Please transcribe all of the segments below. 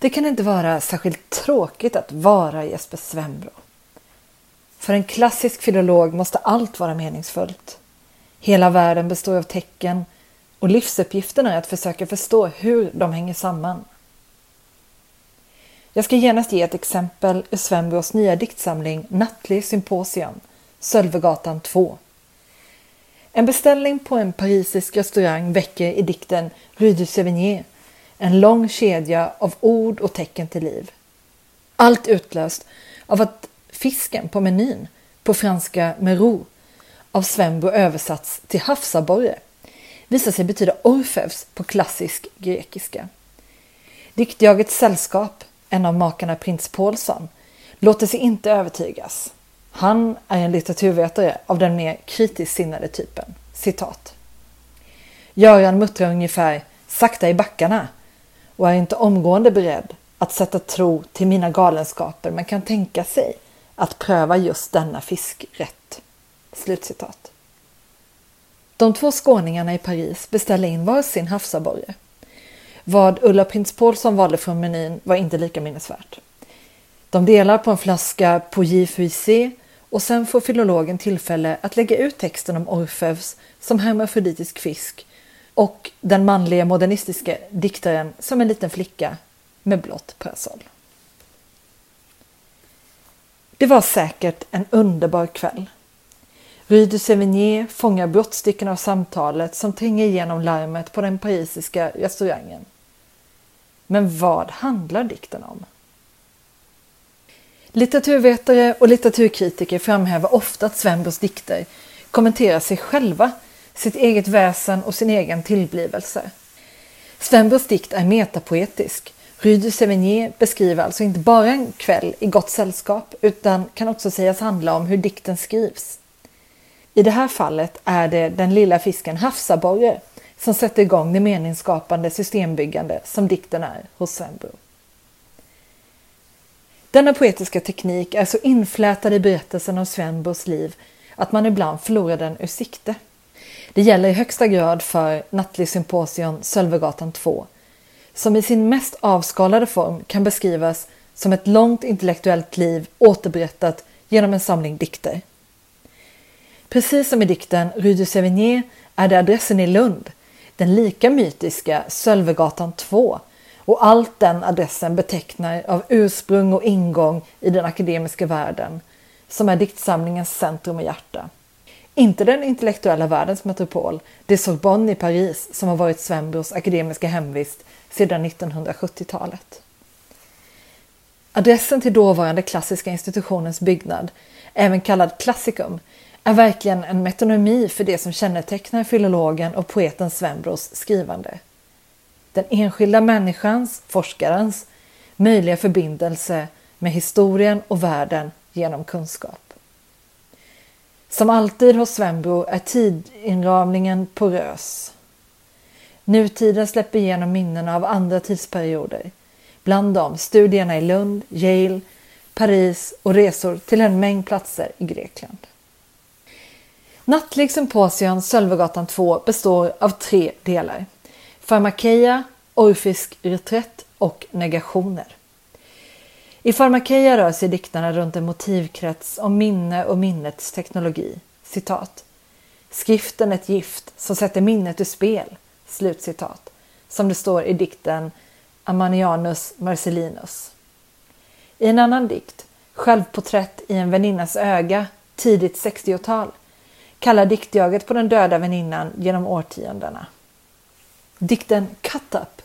Det kan inte vara särskilt tråkigt att vara Jesper Svembro. För en klassisk filolog måste allt vara meningsfullt. Hela världen består av tecken och livsuppgiften är att försöka förstå hur de hänger samman. Jag ska genast ge ett exempel ur Svenbros nya diktsamling Nattlig symposium, Sölvegatan 2. En beställning på en parisisk restaurang väcker i dikten Rue du Sévigné en lång kedja av ord och tecken till liv. Allt utlöst av att fisken på menyn på franska merou av Svenbo översatts till havsabborre visar sig betyda Orfeus på klassisk grekiska. Diktjagets sällskap, en av makarna prins Paulsson, låter sig inte övertygas. Han är en litteraturvetare av den mer kritiskt sinnade typen. Citat. Göran muttrar ungefär sakta i backarna och är inte omgående beredd att sätta tro till mina galenskaper men kan tänka sig att pröva just denna fiskrätt. Slutcitat. De två skåningarna i Paris beställde in var sin havsabborre. Vad Ulla Prins Paulsson valde från menyn var inte lika minnesvärt. De delar på en flaska Pouilly Fuissé och sen får filologen tillfälle att lägga ut texten om Orfeus som hermafroditisk fisk och den manliga modernistiska diktaren som en liten flicka med blått parasoll. Det var säkert en underbar kväll. Rue de Sévigné fångar brottstycken av samtalet som tränger igenom larmet på den parisiska restaurangen. Men vad handlar dikten om? Litteraturvetare och litteraturkritiker framhäver ofta att Svenbros dikter kommenterar sig själva, sitt eget väsen och sin egen tillblivelse. Svenbros dikt är metapoetisk. Rue du Sévigné beskriver alltså inte bara en kväll i gott sällskap utan kan också sägas handla om hur dikten skrivs. I det här fallet är det den lilla fisken havsabborre som sätter igång det meningsskapande systembyggande som dikten är hos Svenbro. Denna poetiska teknik är så inflätad i berättelsen om Svenbros liv att man ibland förlorar den ur sikte. Det gäller i högsta grad för Nattlig symposion Sölvegatan 2 som i sin mest avskalade form kan beskrivas som ett långt intellektuellt liv återberättat genom en samling dikter. Precis som i dikten Rue du Sévigné är det adressen i Lund, den lika mytiska Sölvegatan 2 och allt den adressen betecknar av ursprung och ingång i den akademiska världen som är diktsamlingens centrum och hjärta. Inte den intellektuella världens metropol, det Sorbonne i Paris som har varit Svenbros akademiska hemvist sedan 1970-talet. Adressen till dåvarande klassiska institutionens byggnad, även kallad Klassikum, är verkligen en metonymi för det som kännetecknar filologen och poeten Svenbros skrivande. Den enskilda människans, forskarens, möjliga förbindelse med historien och världen genom kunskap. Som alltid hos Svenbro är tidinramningen porös. Nutiden släpper igenom minnen av andra tidsperioder. Bland dem studierna i Lund, Yale, Paris och resor till en mängd platser i Grekland. Nattlig symposion Sölvegatan 2 består av tre delar. Farmakeia, Orfisk reträtt och negationer. I Farmakeia rör sig diktarna runt en motivkrets om minne och minnets teknologi. Citat. Skriften ett gift som sätter minnet ur spel. Slutcitat. Som det står i dikten Amanianus Marcellinus. I en annan dikt, Självporträtt i en väninnas öga, tidigt 60-tal, kallar diktjaget på den döda väninnan genom årtiondena. Dikten Cut Up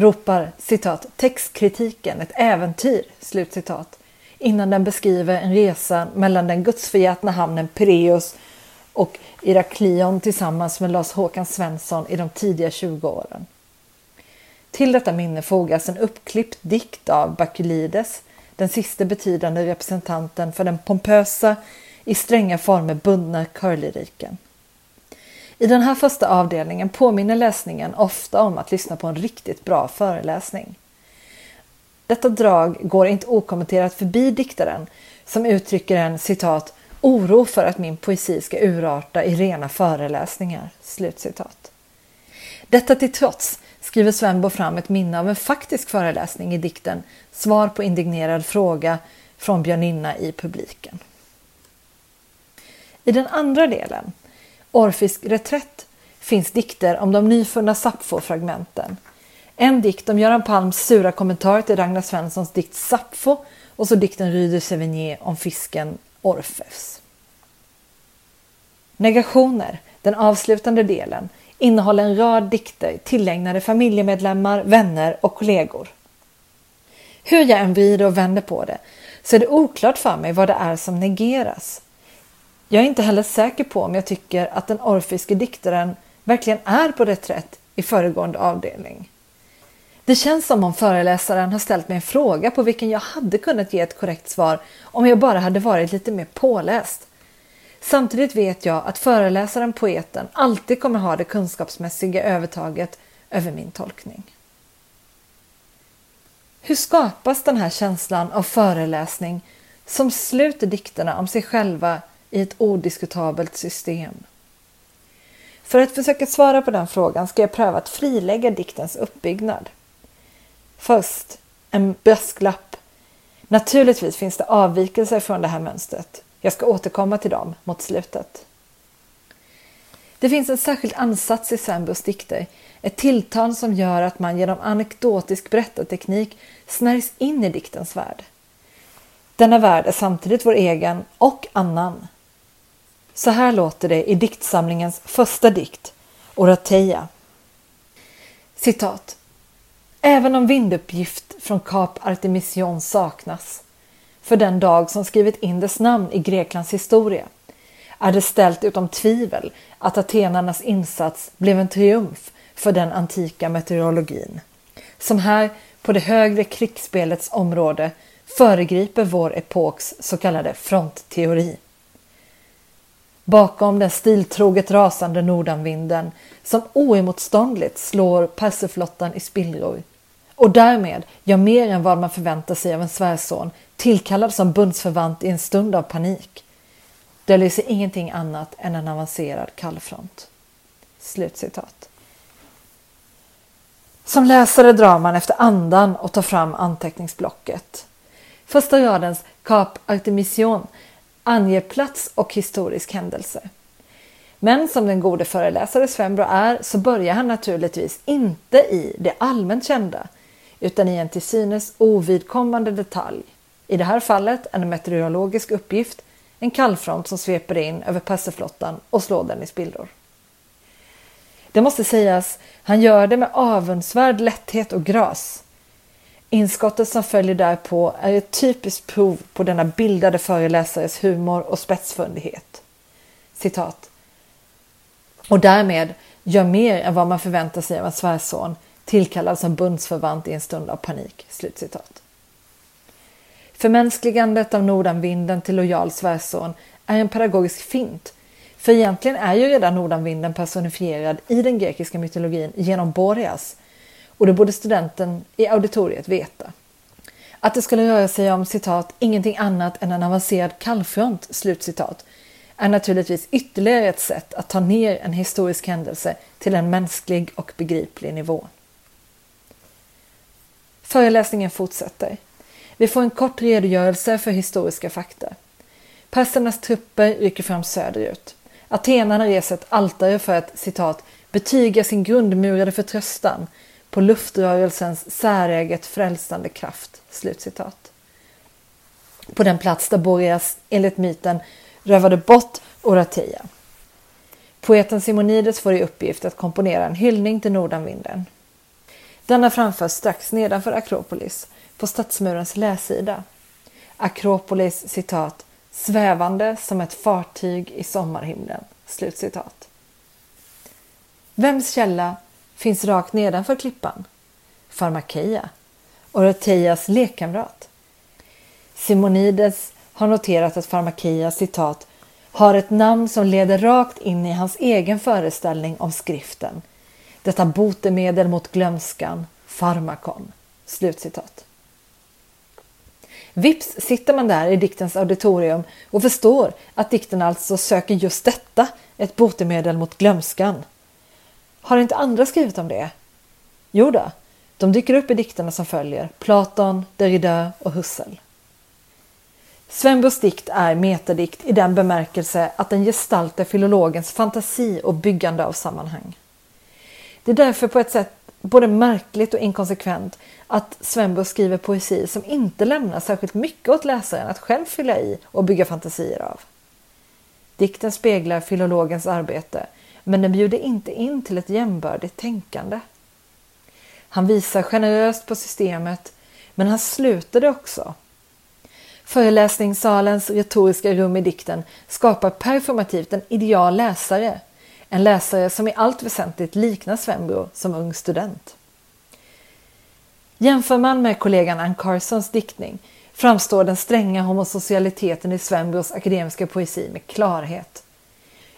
ropar citat textkritiken ett äventyr slutcitat innan den beskriver en resa mellan den gudsförgätna hamnen Pireus och Iraklion tillsammans med Lars Håkan Svensson i de tidiga 20 åren. Till detta minne fogas en uppklippt dikt av Bakulides, den sista betydande representanten för den pompösa, i stränga former bundna curlyriken. I den här första avdelningen påminner läsningen ofta om att lyssna på en riktigt bra föreläsning. Detta drag går inte okommenterat förbi diktaren som uttrycker en citat oro för att min poesi ska urarta i rena föreläsningar. Slutcitat. Detta till trots skriver Svenbo fram ett minne av en faktisk föreläsning i dikten Svar på indignerad fråga från Björninna i publiken. I den andra delen, Orfisk reträtt, finns dikter om de nyfunna Sappho-fragmenten. En dikt om Göran Palms sura kommentar till Ragnar Svenssons dikt Sappho och så dikten Rue de Sevigné om fisken Orfeus. Negationer, den avslutande delen, innehåller en rad dikter tillägnade familjemedlemmar, vänner och kollegor. Hur jag än vrider och vänder på det så är det oklart för mig vad det är som negeras. Jag är inte heller säker på om jag tycker att den orfiske diktaren verkligen är på reträtt i föregående avdelning. Det känns som om föreläsaren har ställt mig en fråga på vilken jag hade kunnat ge ett korrekt svar om jag bara hade varit lite mer påläst. Samtidigt vet jag att föreläsaren, poeten, alltid kommer ha det kunskapsmässiga övertaget över min tolkning. Hur skapas den här känslan av föreläsning som sluter dikterna om sig själva i ett odiskutabelt system? För att försöka svara på den frågan ska jag pröva att frilägga diktens uppbyggnad. Först en brasklapp. Naturligtvis finns det avvikelser från det här mönstret. Jag ska återkomma till dem mot slutet. Det finns en särskild ansats i Sambos dikter, ett tilltal som gör att man genom anekdotisk berättarteknik snärjs in i diktens värld. Denna värld är samtidigt vår egen och annan. Så här låter det i diktsamlingens första dikt, Orateia. Citat. Även om vinduppgift från Kap Artemision saknas för den dag som skrivit in dess namn i Greklands historia är det ställt utom tvivel att atenarnas insats blev en triumf för den antika meteorologin som här på det högre krigsspelets område föregriper vår epoks så kallade frontteori. Bakom den stiltroget rasande nordanvinden som oemotståndligt slår Perseflottan i spillror och därmed gör mer än vad man förväntar sig av en svärson tillkallad som bundsförvant i en stund av panik Det lyser ingenting annat än en avancerad kallfront. Slutcitat. Som läsare drar man efter andan och tar fram anteckningsblocket. Första radens Kap Artemision anger plats och historisk händelse. Men som den gode föreläsare Svenbro är så börjar han naturligtvis inte i det allmänt kända utan i en till synes ovidkommande detalj. I det här fallet en meteorologisk uppgift, en kallfront som sveper in över Perseflottan och slår den i spillror. Det måste sägas, han gör det med avundsvärd lätthet och gras. Inskottet som följer därpå är ett typiskt prov på denna bildade föreläsares humor och spetsfundighet. Citat. Och därmed gör mer än vad man förväntar sig av en svärson tillkallad som bundsförvant i en stund av panik. Slutcitat. Förmänskligandet av nordanvinden till lojal svärson är en pedagogisk fint för egentligen är ju redan nordanvinden personifierad i den grekiska mytologin genom Boreas och det borde studenten i auditoriet veta. Att det skulle röra sig om citat ingenting annat än en avancerad kallfront slutcitat är naturligtvis ytterligare ett sätt att ta ner en historisk händelse till en mänsklig och begriplig nivå. Föreläsningen fortsätter. Vi får en kort redogörelse för historiska fakta. Persernas trupper rycker fram söderut. Atenarna reser ett altare för att citat betyga sin grundmurade förtröstan på luftrörelsens säräget frälsande kraft. Slutcitat. På den plats där Boreas enligt myten rövade bort Oratia. Poeten Simonides får i uppgift att komponera en hyllning till nordanvinden. Denna framförs strax nedanför Akropolis på stadsmurens läsida. Akropolis citat svävande som ett fartyg i sommarhimlen. Slutcitat. Vems källa finns rakt nedanför klippan? Pharmakeia, Oroteias lekkamrat. Simonides har noterat att Pharmakeia citat har ett namn som leder rakt in i hans egen föreställning om skriften. Detta botemedel mot glömskan, farmakon. Slutcitat. Vips sitter man där i diktens auditorium och förstår att dikten alltså söker just detta, ett botemedel mot glömskan. Har inte andra skrivit om det? Jo då, de dyker upp i dikterna som följer, Platon, Derrida och Husserl. Svenbos dikt är metadikt i den bemärkelse att den gestaltar filologens fantasi och byggande av sammanhang. Det är därför på ett sätt både märkligt och inkonsekvent att Svenbo skriver poesi som inte lämnar särskilt mycket åt läsaren att själv fylla i och bygga fantasier av. Dikten speglar filologens arbete men den bjuder inte in till ett jämbördigt tänkande. Han visar generöst på systemet men han sluter det också. Föreläsningssalens retoriska rum i dikten skapar performativt en ideal läsare en läsare som i allt väsentligt liknar Svenbro som ung student. Jämför man med kollegan Ann Carsons diktning framstår den stränga homosocialiteten i Svenbros akademiska poesi med klarhet.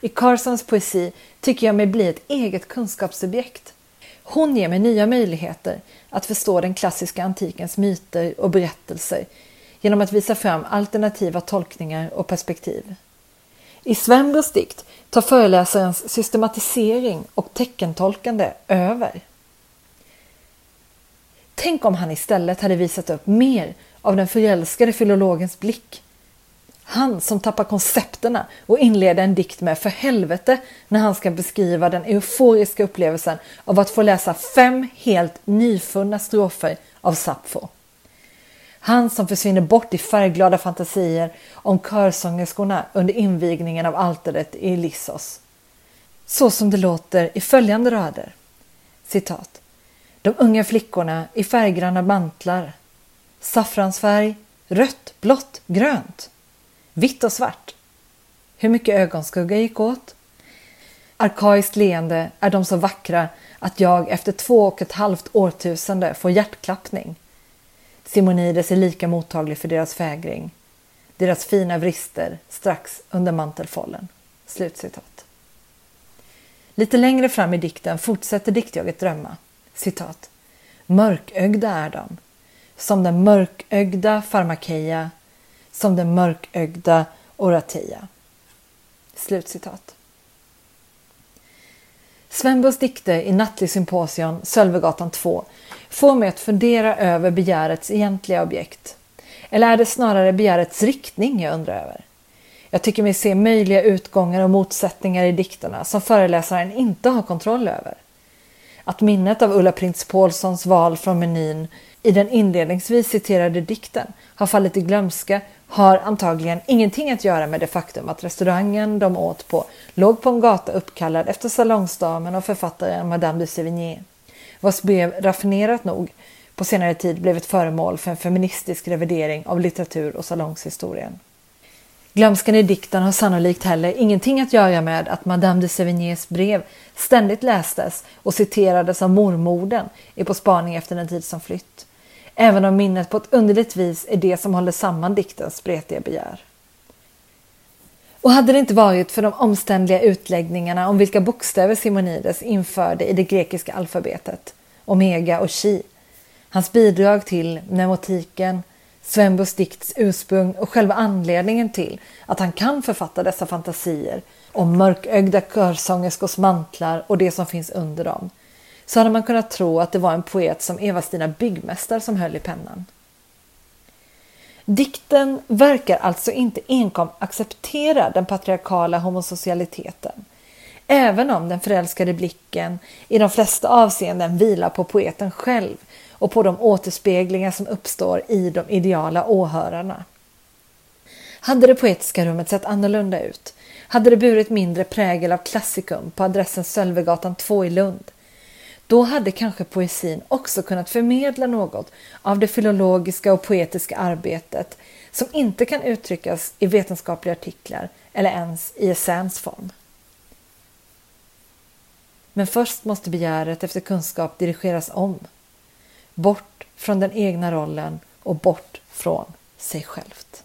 I Carsons poesi tycker jag mig bli ett eget kunskapssubjekt. Hon ger mig nya möjligheter att förstå den klassiska antikens myter och berättelser genom att visa fram alternativa tolkningar och perspektiv. I Svenbros dikt tar föreläsarens systematisering och teckentolkande över. Tänk om han istället hade visat upp mer av den förälskade filologens blick. Han som tappar koncepterna och inleder en dikt med för helvete när han ska beskriva den euforiska upplevelsen av att få läsa fem helt nyfunna strofer av Sappho. Han som försvinner bort i färgglada fantasier om körsångerskorna under invigningen av altaret i Lissos. Så som det låter i följande rader. Citat. De unga flickorna i färggranna mantlar. Saffransfärg, rött, blått, grönt. Vitt och svart. Hur mycket ögonskugga gick åt? Arkaiskt leende är de så vackra att jag efter två och ett halvt årtusende får hjärtklappning. Simonides är lika mottaglig för deras fägring, deras fina vrister strax under mantelfållen. Slutcitat. Lite längre fram i dikten fortsätter diktjaget drömma. Citat. Mörkögda är de, som den mörkögda Pharmakeia, som den mörkögda oratia." Slutcitat. Svenbos dikter i Nattlig symposion, Sölvegatan 2 får mig att fundera över begärets egentliga objekt. Eller är det snarare begärets riktning jag undrar över? Jag tycker mig se möjliga utgångar och motsättningar i dikterna som föreläsaren inte har kontroll över. Att minnet av Ulla Printz Paulssons val från menyn i den inledningsvis citerade dikten har fallit i glömska har antagligen ingenting att göra med det faktum att restaurangen de åt på låg på en gata uppkallad efter salongsdamen och författaren Madame de Sévigné vars brev raffinerat nog på senare tid blivit föremål för en feministisk revidering av litteratur och salongshistorien. Glömskan i dikten har sannolikt heller ingenting att göra med att Madame de Sévignés brev ständigt lästes och citerades av mormorden i På spaning efter den tid som flytt. Även om minnet på ett underligt vis är det som håller samman diktens spretiga begär. Och hade det inte varit för de omständliga utläggningarna om vilka bokstäver Simonides införde i det grekiska alfabetet, omega och chi, hans bidrag till mnemotiken, Svenbos dikts ursprung och själva anledningen till att han kan författa dessa fantasier om mörkögda körsångerskors mantlar och det som finns under dem, så hade man kunnat tro att det var en poet som Eva-Stina Byggmästare som höll i pennan. Dikten verkar alltså inte enkom acceptera den patriarkala homosocialiteten, även om den förälskade blicken i de flesta avseenden vilar på poeten själv och på de återspeglingar som uppstår i de ideala åhörarna. Hade det poetiska rummet sett annorlunda ut, hade det burit mindre prägel av klassikum på adressen Sölvegatan 2 i Lund, då hade kanske poesin också kunnat förmedla något av det filologiska och poetiska arbetet som inte kan uttryckas i vetenskapliga artiklar eller ens i essäns form. Men först måste begäret efter kunskap dirigeras om. Bort från den egna rollen och bort från sig självt.